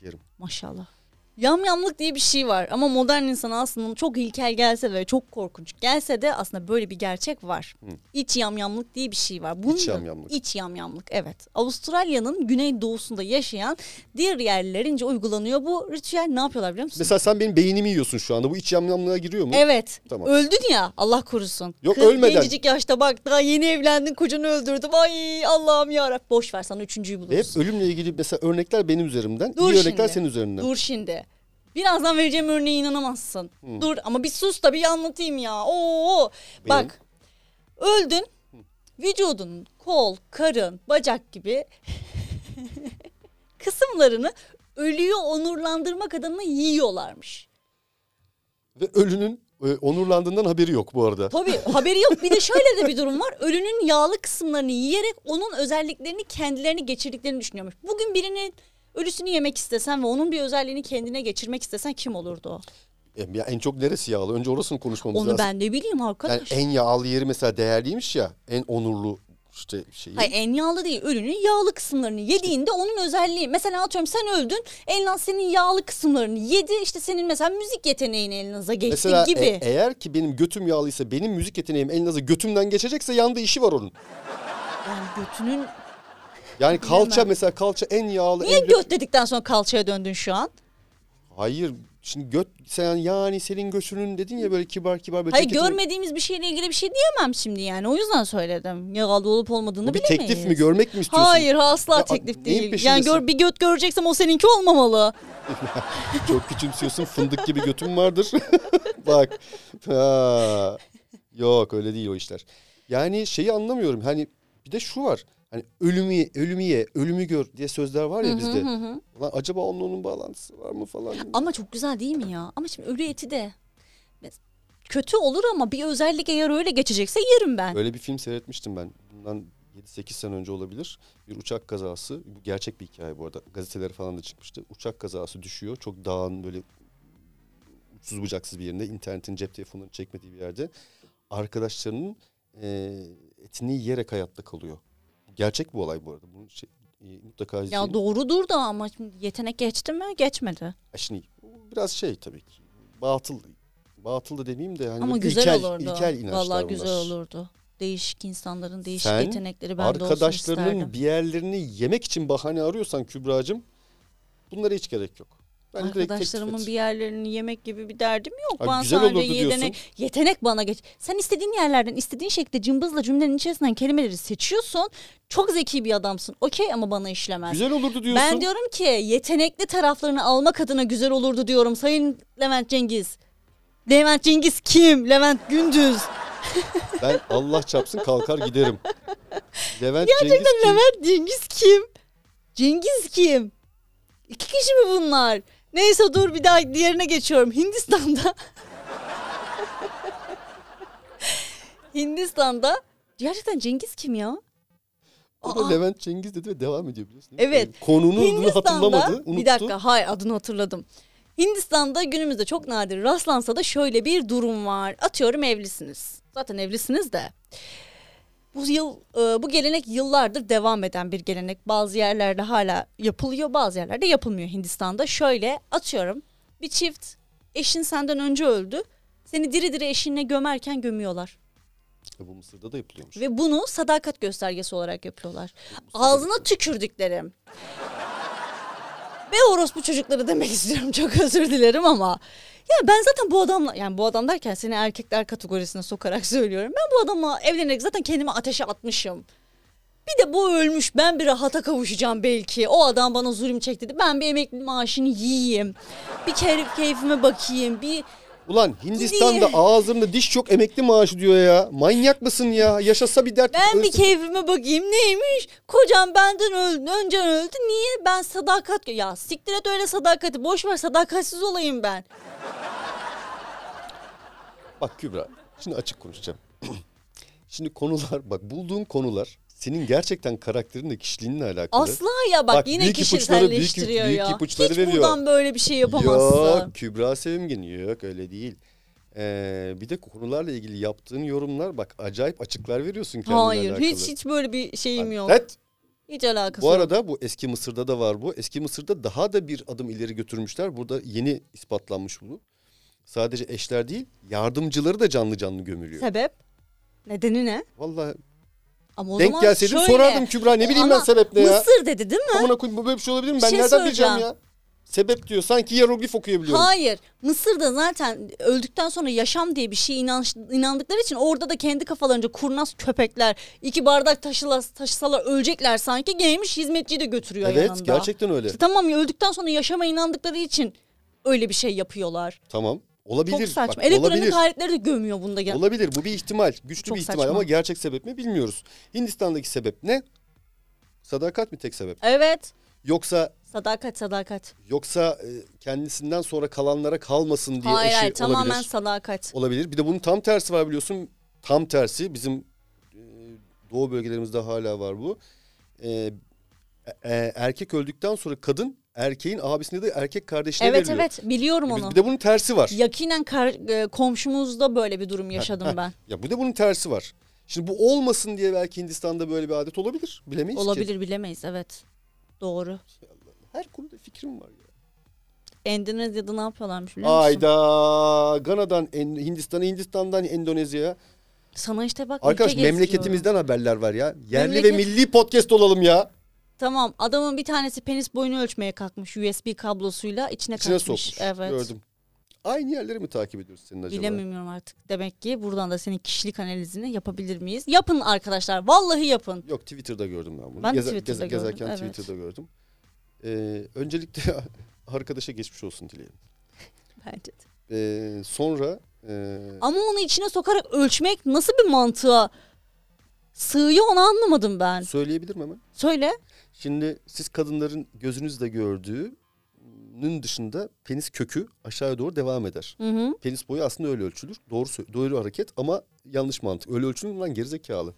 Yerim. Maşallah. Yamyamlık diye bir şey var ama modern insan aslında çok ilkel gelse ve çok korkunç gelse de aslında böyle bir gerçek var. Hı. İç yamyamlık diye bir şey var. Bunun İç yamyamlık. İç yamyamlık evet. Avustralya'nın güneydoğusunda yaşayan diğer yerlerince uygulanıyor bu ritüel. Ne yapıyorlar biliyor musun? Mesela sen benim beynimi yiyorsun şu anda. Bu iç yamyamlığa giriyor mu? Evet. Tamam. Öldün ya Allah korusun. Yok, Kız ölmeden. Gencecik yaşta bak daha yeni evlendin kocanı öldürdüm. Ay Allah'ım yarabbim. Boş ver sana üçüncüyü Ve hep ölümle ilgili mesela örnekler benim üzerimden. Dur iyi örnekler şimdi. senin üzerinden. Dur şimdi. Birazdan vereceğim örneğe inanamazsın. Dur ama bir sus da bir anlatayım ya. Oo. Bak. Öldün. Vücudun kol, karın, bacak gibi kısımlarını ölüyü onurlandırmak adına yiyorlarmış. Ve ölünün e, onurlandığından haberi yok bu arada. Tabii haberi yok. Bir de şöyle de bir durum var. Ölünün yağlı kısımlarını yiyerek onun özelliklerini kendilerini geçirdiklerini düşünüyormuş. Bugün birinin ölüsünü yemek istesen ve onun bir özelliğini kendine geçirmek istesen kim olurdu o? E, Ya en çok neresi yağlı? Önce orasını konuşmamız Onu lazım. ben ne bileyim Yani arkadaş. en yağlı yeri mesela değerliymiş ya. En onurlu işte şeyi. Hayır en yağlı değil. Ölünün yağlı kısımlarını yediğinde onun özelliği. Mesela atıyorum sen öldün. Elnaz senin yağlı kısımlarını yedi. İşte senin mesela müzik yeteneğini Elnaz'a geçti Mesela gibi. e- eğer ki benim götüm yağlıysa benim müzik yeteneğim Elnaz'a götümden geçecekse yanında işi var onun. yani götünün... Yani kalça Bilemem. mesela kalça en yağlı Niye en göt dedikten sonra kalçaya döndün şu an? Hayır şimdi göt sen yani senin göçünün dedin ya böyle kibar kibar böyle Hayır ceketini- görmediğimiz bir şeyle ilgili bir şey diyemem şimdi yani. O yüzden söyledim. Yağlı olup olmadığını Bu bir bilemeyiz. teklif mi görmek mi istiyorsun? Hayır asla Ya, teklif değil. Yani gör, bir göt göreceksem o seninki olmamalı. Çok küçümsüyorsun fındık gibi götüm vardır. Bak. Ha. Yok öyle değil o işler. Yani şeyi anlamıyorum. Hani bir de şu var. Hani ölümü ölümü ye, ölümü gör diye sözler var ya bizde. Ulan acaba onun onun bağlantısı var mı falan. Ama çok güzel değil mi ya? Ama şimdi ölü eti de kötü olur ama bir özellik eğer öyle geçecekse yerim ben. Öyle bir film seyretmiştim ben. Bundan 7-8 sene önce olabilir. Bir uçak kazası. Bu gerçek bir hikaye bu arada. Gazetelere falan da çıkmıştı. Uçak kazası düşüyor. Çok dağın böyle uçsuz bucaksız bir yerinde. internetin cep telefonunun çekmediği bir yerde. Arkadaşlarının e, etini yiyerek hayatta kalıyor. Gerçek bu olay bu arada. Bunu şey, e, mutlaka izleyin. Ya doğrudur da ama şimdi yetenek geçti mi? Geçmedi. Ya Şimdi biraz şey tabii ki. Batıl. Batıl da demeyeyim de. Hani ama böyle güzel ilkel, olurdu. ilkel inançlar Vallahi bunlar. güzel olurdu. Değişik insanların değişik Sen yetenekleri bende olsun Arkadaşlarının isterdim. bir yerlerini yemek için bahane arıyorsan Kübra'cığım bunlara hiç gerek yok. Ben Arkadaşlarımın bir yerlerini yemek gibi bir derdim yok. Ha, ben güzel sadece yetenek, diyorsun. yetenek bana geç. Sen istediğin yerlerden istediğin şekilde cımbızla cümlenin içerisinden kelimeleri seçiyorsun. Çok zeki bir adamsın. Okey ama bana işlemez. Güzel olurdu diyorsun. Ben diyorum ki yetenekli taraflarını almak adına güzel olurdu diyorum. Sayın Levent Cengiz. Levent Cengiz kim? Levent Gündüz. Ben Allah çapsın kalkar giderim. Levent Cengiz kim? Levent Cengiz kim? Cengiz kim? İki kişi mi bunlar? Neyse dur bir daha diğerine geçiyorum. Hindistan'da Hindistan'da gerçekten Cengiz kim ya? Da Aa. Levent Cengiz dedi ve devam ediyor biliyorsun. değil mi? Evet. Yani Konunun adını Hindistan'da hatırlamadı. Unuttu. bir dakika hayır adını hatırladım. Hindistan'da günümüzde çok nadir rastlansa da şöyle bir durum var. Atıyorum evlisiniz. Zaten evlisiniz de. Bu yıl e, bu gelenek yıllardır devam eden bir gelenek. Bazı yerlerde hala yapılıyor, bazı yerlerde yapılmıyor Hindistan'da. Şöyle atıyorum bir çift eşin senden önce öldü. Seni diri diri eşinle gömerken gömüyorlar. Ya Bu Mısır'da da yapılıyormuş. Ve bunu sadakat göstergesi olarak yapıyorlar. Ağzına tükürdüklerim. Ve orospu çocukları demek istiyorum. Çok özür dilerim ama. Ya ben zaten bu adamla yani bu adam derken seni erkekler kategorisine sokarak söylüyorum. Ben bu adamla evlenerek zaten kendimi ateşe atmışım. Bir de bu ölmüş ben bir rahata kavuşacağım belki. O adam bana zulüm çekti. Ben bir emekli maaşını yiyeyim. Bir keyfime bakayım. Bir Ulan Hindistan'da Gideyim. ağzımda diş çok emekli maaşı diyor ya. Manyak mısın ya? Yaşasa bir dert. Ben bir keyfime bakayım neymiş? Kocam benden öldü, önce öldü. Niye? Ben sadakat... Ya siktir et öyle sadakati. Boş ver sadakatsiz olayım ben. Bak Kübra şimdi açık konuşacağım. şimdi konular bak bulduğun konular senin gerçekten karakterinle kişiliğinle alakalı. Asla ya bak, Bak, yine büyük büyük- kişiselleştiriyor büyük ya. ipuçları Hiç veriyor. buradan böyle bir şey yapamazsın. Yok Kübra Sevimgin yok öyle değil. Ee, bir de konularla ilgili yaptığın yorumlar bak acayip açıklar veriyorsun kendine Hayır alakalı. hiç hiç böyle bir şeyim yok. evet. Hiç alakası Bu yok. arada bu eski Mısır'da da var bu. Eski Mısır'da daha da bir adım ileri götürmüşler. Burada yeni ispatlanmış bu. Sadece eşler değil yardımcıları da canlı canlı gömülüyor. Sebep? Nedeni ne? Vallahi Ama o denk zaman gelseydim şöyle, sorardım Kübra ne bileyim ben sebep ne ya. Mısır dedi değil mi? Amına koyayım böyle bir şey olabilir mi? Ben şey nereden bileceğim ya? Sebep diyor. Sanki hieroglif okuyabiliyorum. Hayır. Mısır'da zaten öldükten sonra yaşam diye bir şey inanç, inandıkları için orada da kendi kafalarınca kurnaz köpekler iki bardak taşıla, taşısalar ölecekler sanki gelmiş hizmetçiyi de götürüyor evet yanında. gerçekten öyle. İşte tamam ya öldükten sonra yaşama inandıkları için öyle bir şey yapıyorlar. Tamam. Olabilir. Çok saçma. Bak, Elektronik olabilir. aletleri de gömüyor bunda. Ya. Olabilir. Bu bir ihtimal. Güçlü Çok bir ihtimal saçma. ama gerçek sebep mi bilmiyoruz. Hindistan'daki sebep ne? Sadakat mi tek sebep? Evet. Yoksa Sadakat sadakat. yoksa e, kendisinden sonra kalanlara kalmasın diye Hayır eşi hayır tamamen olabilir. sadakat. Olabilir. Bir de bunun tam tersi var biliyorsun. Tam tersi bizim e, doğu bölgelerimizde hala var bu. E, e, erkek öldükten sonra kadın erkeğin abisine de erkek kardeşine Evet veriliyor. evet biliyorum Bir- onu. Bir de bunun tersi var. Yakinen kar- e, komşumuzda böyle bir durum yaşadım heh. ben. Ya bu da bunun tersi var. Şimdi bu olmasın diye belki Hindistan'da böyle bir adet olabilir. Bilemeyiz ki. Olabilir bilemeyiz evet. Doğru. Her konuda fikrim var ya. Endonezya'da ne yapıyorlarmış biliyor musun? Ayda Gana'dan Hindistan'a, Hindistan'dan Endonezya'ya. Sana işte bak Arkadaş memleketimizden haberler var ya. Yerli Memleket- ve milli podcast olalım ya. Tamam adamın bir tanesi penis boyunu ölçmeye kalkmış USB kablosuyla içine, İçine kaçmış. sokmuş. Evet. Gördüm. Aynı yerleri mi takip ediyoruz senin acaba? Bilemiyorum artık. Demek ki buradan da senin kişilik analizini yapabilir miyiz? Yapın arkadaşlar. Vallahi yapın. Yok Twitter'da gördüm ben bunu. Ben Geze- Twitter'da geze- gördüm, Gezerken evet. Twitter'da gördüm. Ee, öncelikle arkadaşa geçmiş olsun dileyelim. Bence de. Ee, sonra e, Ama onu içine sokarak ölçmek nasıl bir mantığa sığıyor onu anlamadım ben. söyleyebilirim hemen. Söyle. Şimdi siz kadınların gözünüzle gördüğünün dışında penis kökü aşağıya doğru devam eder. Hı hı. Penis boyu aslında öyle ölçülür. Doğru doğru hareket ama yanlış mantık. Öyle ölçülür mü lan gerizekalı?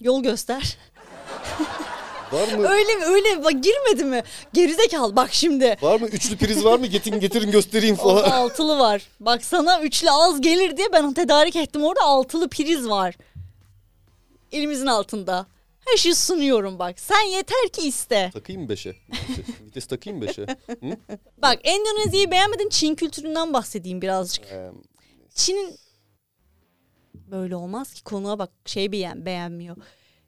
Yol göster. Var mı? öyle mi? Öyle bak girmedi mi? Gerizekalı bak şimdi. Var mı? Üçlü priz var mı? Getirin getirin göstereyim Orada falan. altılı var. Bak sana üçlü az gelir diye ben tedarik ettim. Orada altılı priz var. Elimizin altında. Her şeyi sunuyorum bak. Sen yeter ki iste. takayım mı beşe? Vites, takayım mı beşe? Hı? Bak Endonezya'yı beğenmedin. Çin kültüründen bahsedeyim birazcık. Ee, Çin'in böyle olmaz ki konuğa bak şey beğen beğenmiyor.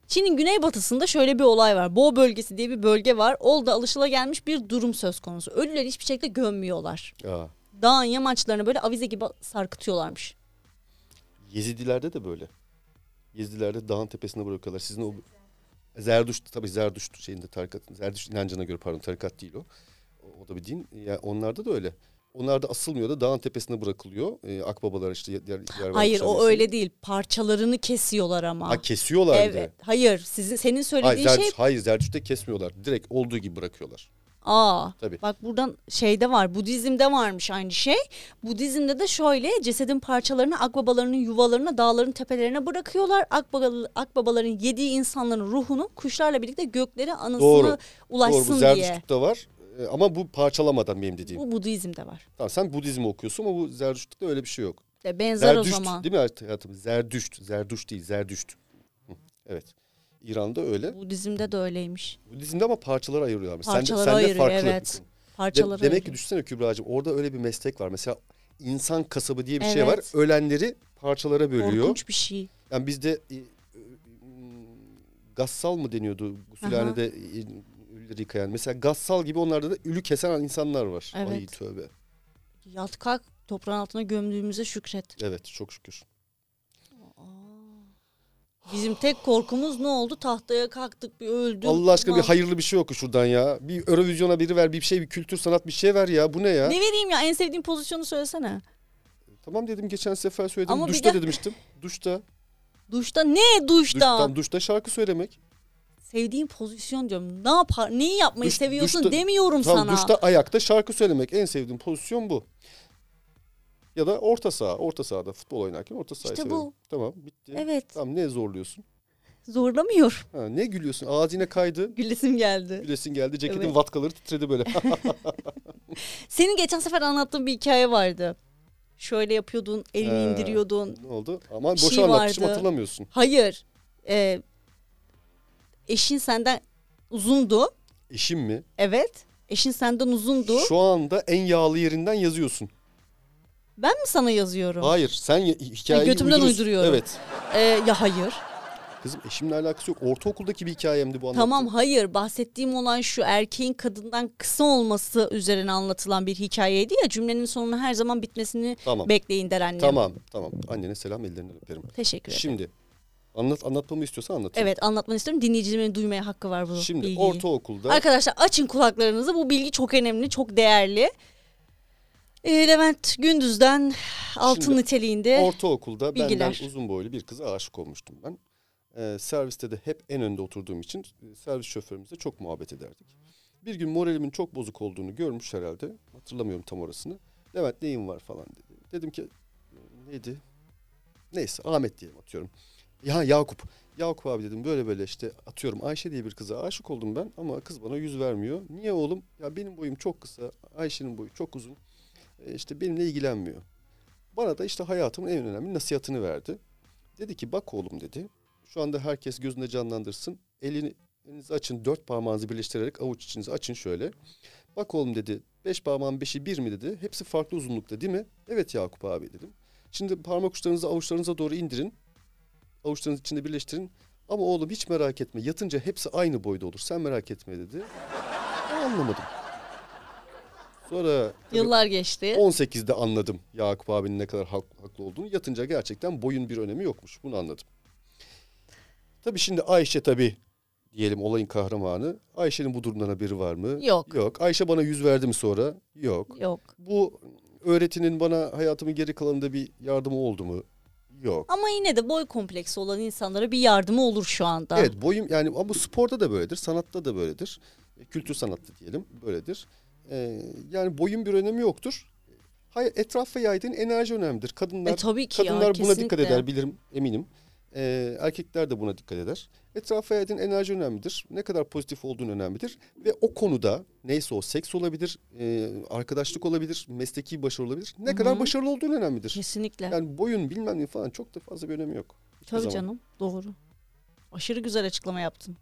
Çin'in güneybatısında şöyle bir olay var. Bo bölgesi diye bir bölge var. Olda alışılagelmiş bir durum söz konusu. Ölüleri hiçbir şekilde gömmüyorlar. aa, Dağın yamaçlarını böyle avize gibi sarkıtıyorlarmış. Yezidilerde de böyle. Yezidilerde dağın tepesine bırakıyorlar. Sizin o Zerdüşt tabii Zerdüşt şeyinde tarikat Zerdüşt inancına göre pardon tarikat değil o. O, o da bir din. Yani onlarda da öyle. Onlar da asılmıyor da dağın tepesine bırakılıyor. Ee, akbabalar işte diğer diğer Hayır o öyle değil. Parçalarını kesiyorlar ama. Ha kesiyorlar evet. Hayır. Sizin senin Hayır, söylediğin Zerdüşt, şey hayır Zerdüşt'te kesmiyorlar. Direkt olduğu gibi bırakıyorlar. Aa, Tabii. bak buradan şeyde var. Budizm'de varmış aynı şey. Budizm'de de şöyle cesedin parçalarını akbabalarının yuvalarına, dağların tepelerine bırakıyorlar. Akbaba, akbabaların yediği insanların ruhunu kuşlarla birlikte göklere anısına Doğru. Doğru ulaşsın bu diye. Zerdüştlük'te var. Ee, ama bu parçalamadan benim dediğim. Bu Budizm'de var. Tamam sen Budizmi okuyorsun ama bu Zerdüştlük'te öyle bir şey yok. De benzer Zerdüşt o zaman. değil mi hayatım? Zerdüşt. Zerdüşt değil Zerdüşt. Hı, Evet. İran'da öyle. Budizm'de de öyleymiş. Budizmde ama parçalara ayırıyorlar. Sen de- Parçalara sen de ayırıyor, farklı. evet. De- Parçaları demek ki ayırıyor. düşünsene Kübra'cığım orada öyle bir meslek var. Mesela insan kasabı diye bir şey Evet. var. Ölenleri parçalara bölüyor. Korkunç bir şey. Yani bizde e, e, gassal mı deniyordu gusülhanede e, ölüleri yıkayan. Mesela gassal gibi onlarda da ölü kesen insanlar var. Ay Evet. tövbe. Yat kalk toprağın altına gömdüğümüze şükret. Evet çok şükür. Bizim tek korkumuz ne oldu? Tahtaya kalktık bir öldük. Allah aşkına bir hayırlı bir şey oku şuradan ya. Bir Eurovision'a biri ver bir şey bir kültür sanat bir şey ver ya. Bu ne ya? Ne vereyim ya en sevdiğin pozisyonu söylesene. Tamam dedim geçen sefer söyledim. Ama duşta de- demiştim. Duşta. Duşta ne duşta? Duştan, duşta şarkı söylemek. Sevdiğin pozisyon diyorum. Ne yapar? Neyi yapmayı Duş- seviyorsun duşta- demiyorum Tamam sana. duşta ayakta şarkı söylemek. En sevdiğim pozisyon bu. Ya da orta saha. Orta sahada futbol oynarken orta sahayı İşte severim. bu. Tamam bitti. Evet. Tamam ne zorluyorsun? Zorlamıyor. Ha, ne gülüyorsun? Ağzı yine kaydı. Gülesim geldi. Gülesin geldi. Ceketin Evet. vatkaları titredi böyle. Senin geçen sefer anlattığın bir hikaye vardı. Şöyle yapıyordun, elini He. indiriyordun. ne oldu? Ama Bir boşa şey anlatmışım vardı. hatırlamıyorsun. Hayır. Ee, eşin senden uzundu. Eşim mi? Evet. Eşin senden uzundu. Şu anda en yağlı yerinden yazıyorsun. Ben mi sana yazıyorum? Hayır sen ya- hikayeyi götümden uydurursun. uyduruyorum. Evet. Ee, ya hayır. Kızım eşimle alakası yok. Ortaokuldaki bir hikayemdi bu anlattığım. Tamam hayır bahsettiğim olan şu erkeğin kadından kısa olması üzerine anlatılan bir hikayeydi ya cümlenin sonuna her zaman bitmesini Tamam. bekleyin der annem. Tamam tamam. Annene selam ellerinden öperim. Teşekkür ederim. Şimdi anlat anlatmamı istiyorsan anlatayım. Evet anlatmanı istiyorum. Dinleyicilerimin duymaya hakkı var bu Şimdi bilgiyi. ortaokulda Arkadaşlar açın kulaklarınızı. Bu bilgi çok önemli, çok değerli. Ee, Levent Gündüz'den altın Şimdi niteliğinde. ortaokulda bilgiler. benden uzun boylu bir kıza aşık olmuştum ben. Ee, serviste de hep en önde oturduğum için e, servis şoförümüzle çok muhabbet ederdik. Bir gün moralimin çok bozuk olduğunu görmüş herhalde. Hatırlamıyorum tam orasını. Levent neyin var falan dedi. Dedim ki "E, neydi? Neyse Ahmet diyelim atıyorum. Ya Yakup. Yakup abi dedim böyle böyle işte atıyorum Ayşe diye bir kıza aşık oldum ben ama kız bana yüz vermiyor. Niye oğlum? Ya benim boyum çok kısa, Ayşe'nin boyu çok uzun. İşte benimle ilgilenmiyor. Bana da işte hayatımın en önemli nasihatını verdi. Dedi ki bak oğlum dedi. Şu anda herkes gözünde canlandırsın. Elini elinizi açın dört parmağınızı birleştirerek avuç içinizi açın şöyle. Bak oğlum dedi beş parmağın beşi bir mi dedi. Hepsi farklı uzunlukta değil mi? Evet Yakup abi dedim. Şimdi parmak uçlarınızı avuçlarınıza doğru indirin. Avuçlarınızı içinde birleştirin. Ama oğlum hiç merak etme. Yatınca hepsi aynı boyda olur. Sen merak etme dedi. Anlamadım. Sonra Yıllar geçti. 18'de anladım Yakup abinin ne kadar hak- haklı olduğunu. Yatınca gerçekten boyun bir önemi yokmuş. Bunu anladım. Tabii şimdi Ayşe tabii diyelim olayın kahramanı. Ayşe'nin bu durumdan haberi var mı? Yok. Yok. Ayşe bana yüz verdi mi sonra? Yok. Yok. Bu öğretinin bana hayatımın geri kalanında bir yardımı oldu mu? Yok. Ama yine de boy kompleksi olan insanlara bir yardımı olur şu anda. Evet boyum yani ama bu sporda da böyledir, sanatta da böyledir. E, Kültür sanatta diyelim böyledir. Ee, yani boyun bir önemi yoktur. Hayır etrafa yaydığın enerji önemlidir. Kadınlar E, tabii ki ya, kadınlar buna dikkat eder bilirim eminim. Ee, erkekler de buna dikkat eder. Etrafa yaydığın enerji önemlidir. Ne kadar pozitif olduğun önemlidir. Ve o konuda neyse o seks olabilir, e, arkadaşlık olabilir, mesleki başarı olabilir. Ne kadar başarılı olduğun önemlidir. Kesinlikle. Yani boyun bilmem ne falan çok da fazla bir önemi yok. Hiçbir Tabii zaman. canım. Doğru. Aşırı güzel açıklama yaptın.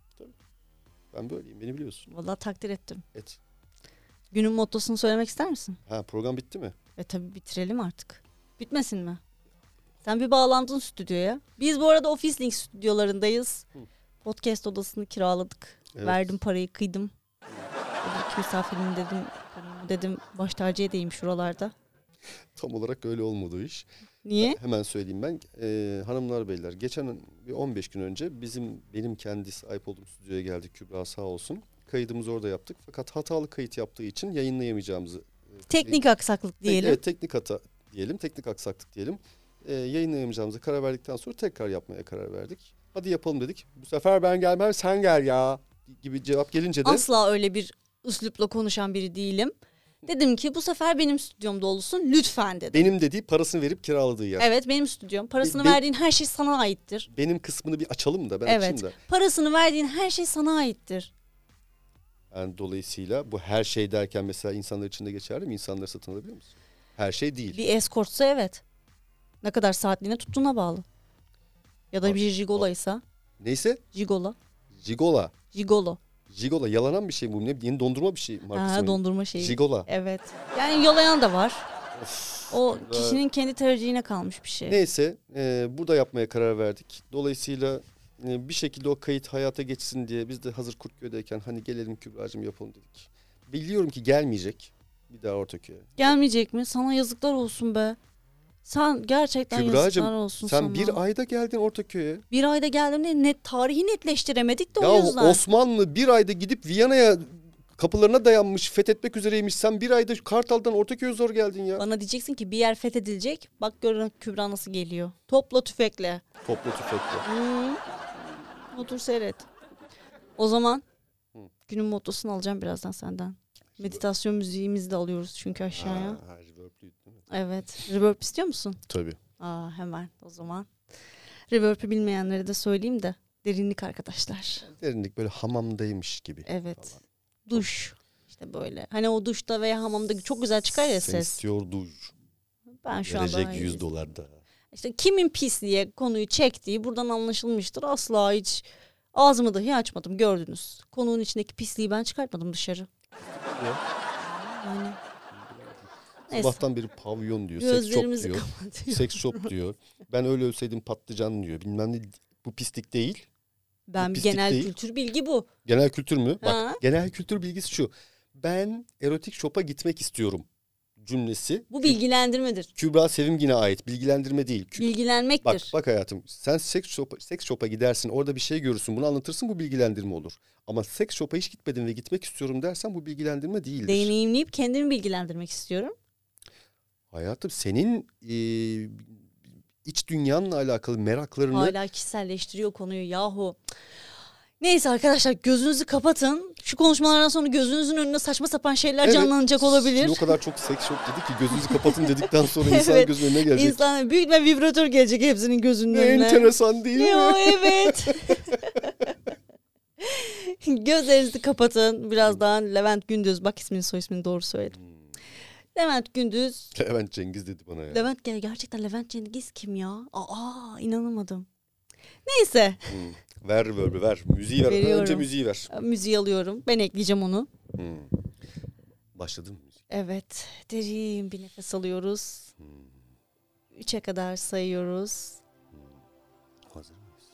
Ben böyleyim beni biliyorsun. Vallahi takdir ettim. Et. Günün mottosunu söylemek ister misin? Ha program bitti mi? E tabii bitirelim artık. Bitmesin mi? Sen bir bağlandın stüdyoya. Biz bu arada Office Link stüdyolarındayız. Hı. Podcast odasını kiraladık. Evet. Verdim parayı kıydım. Ki misafirim dedim. Dedim baş tacı edeyim şuralarda. Tam olarak öyle olmadı iş. Niye? Hemen söyleyeyim ben. Ee, hanımlar beyler geçen bir 15 gün önce bizim benim kendi sahip olduğum stüdyoya geldik Kübra sağ olsun. Kaydımızı orada yaptık. Fakat hatalı kayıt yaptığı için yayınlayamayacağımızı e, Teknik aksaklık Tek- diyelim. Evet, teknik hata diyelim, teknik aksaklık diyelim. Ee, yayınlayamayacağımıza karar verdikten sonra tekrar yapmaya karar verdik. Hadi yapalım dedik. Bu sefer ben gelmem sen gel ya gibi cevap gelince de Asla öyle bir üslupla konuşan biri değilim. Dedim ki bu sefer benim stüdyomda olsun lütfen dedim. benim dediği parasını verip kiraladığı yer. Evet benim stüdyom. Parasını be- verdiğin her şey sana aittir. Benim kısmını bir açalım da ben Evet. açayım da. Parasını verdiğin her şey sana aittir. Yani dolayısıyla bu her şey derken mesela insanlar için de geçerli mi? İnsanları satın alabiliyor musun? Her şey değil. Bir eskortsa evet. Ne kadar saatliğine tuttuğuna bağlı. Ya da bir jigolaysa. Neyse Jigola. Jigola. Jigolo. Jigola yalanan bir şey bu. Ne yeni dondurma bir şey markası Ha, dondurma şeyi. Jigola. Evet. Yani yolayan da var. O kişinin kendi tercihine kalmış bir şey. Neyse e, burada yapmaya karar verdik. Dolayısıyla bir şekilde o kayıt hayata geçsin diye biz de hazır Kurtköy'deyken hani gelelim Kübra'cığım yapalım dedik. Biliyorum ki gelmeyecek bir daha Ortaköy'e. Gelmeyecek mi? Sana yazıklar olsun be. Sen gerçekten Kübra'cığım, yazıklar olsun Sen sana. bir ayda geldin Ortaköy'e. Bir ayda geldiğinde net tarihi netleştiremedik de o Ya yüzden. Osmanlı bir ayda gidip Viyana'ya kapılarına dayanmış, fethetmek üzereymiş. Sen bir ayda Kartal'dan Ortaköy'e zor geldin ya. Bana diyeceksin ki bir yer fethedilecek. Bak görün Kübra nasıl geliyor. Topla tüfekle. Topla tüfekle. Hmm. Otur seyret. O zaman günün mottosunu alacağım birazdan senden. Meditasyon müziğimizi de alıyoruz çünkü aşağıya. Ha, ha, reverb'lü değil mi? Evet. Reverb istiyor musun? Tabii. Aa hemen o zaman. Reverb'ü bilmeyenlere de söyleyeyim de. Derinlik arkadaşlar. Derinlik böyle hamamdaymış gibi. Evet. falan. Duş. İşte böyle. Hani o duşta veya hamamda çok güzel çıkar ya Sen ses. istiyor duş. Ben şu anda Verecek 100 dolar da. İşte kimin pis diye konuyu çektiği buradan anlaşılmıştır. Asla hiç ağzımı dahi açmadım gördünüz. Konuğun içindeki pisliği ben çıkartmadım dışarı. Yani Neyse. Sabahtan beri pavyon diyor, seks shop diyor. kapatıyor. seks shop diyor. Ben öyle ölseydim patlıcan diyor. Bilmem ne bu pislik değil. Ben pislik genel değil. kültür bilgi bu. Genel kültür mü? Bak Ha. genel kültür bilgisi şu. Ben erotik shop'a gitmek istiyorum cümlesi. Bu bilgilendirmedir. Kübra Sevimgin'e ait bilgilendirme değil. Kü- Bilgilenmektir. Bak bak hayatım sen seks shop'a, seks shop'a gidersin orada bir şey görürsün bunu anlatırsın bu bilgilendirme olur. Ama seks shop'a hiç gitmedim ve gitmek istiyorum dersen bu bilgilendirme değildir. Deneyimleyip kendimi bilgilendirmek istiyorum. Hayatım senin e, iç dünyanla alakalı meraklarını Hala kişiselleştiriyor konuyu yahu. Neyse arkadaşlar gözünüzü kapatın. Şu konuşmalardan sonra gözünüzün önüne saçma sapan şeyler Evet, canlanacak olabilir. O kadar çok seks shop dedi ki gözünüzü kapatın dedikten sonra insan Evet. gözünün önüne gelecek. İnsan büyük bir vibratör gelecek hepsinin gözünün Ne önüne. enteresan değil mi? Yo, evet. Gözlerinizi kapatın. Birazdan Levent Gündüz. Bak ismini soy ismini doğru söyledim. Levent Gündüz. Levent Cengiz dedi bana ya. Levent gerçekten Levent Cengiz kim ya? Aa inanamadım. Neyse Hmm. Ver reverb'ü ver. Müziği ver. Veriyorum. Önce müziği ver. müziği alıyorum. Ben ekleyeceğim onu. Hmm. Başladın mı müzik? Evet derin bir nefes alıyoruz. Üçe kadar sayıyoruz. Hazır mıyız?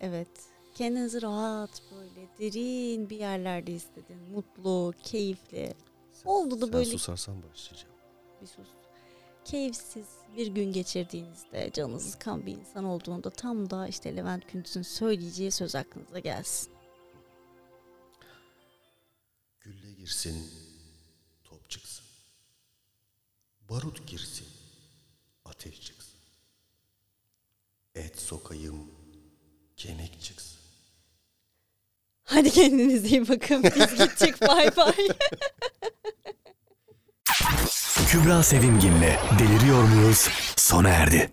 Evet. Kendinizi rahat böyle derin bir yerlerde hissedin. Mutlu, keyifli. Oldu da Sen böyle susarsan başlayacağım. bir sus. Keyifsiz bir gün geçirdiğinizde canınız sıkan bir insan olduğunda tam da işte Levent Küntüs'ün söyleyeceği söz aklınıza gelsin. Gülle girsin, top çıksın. Barut girsin, ateş çıksın. Et sokayım, kemik çıksın. Hadi kendinize iyi bakın. Biz gittik bay bay. Kübra Sevimgin'le Deliriyor Muyuz sona erdi.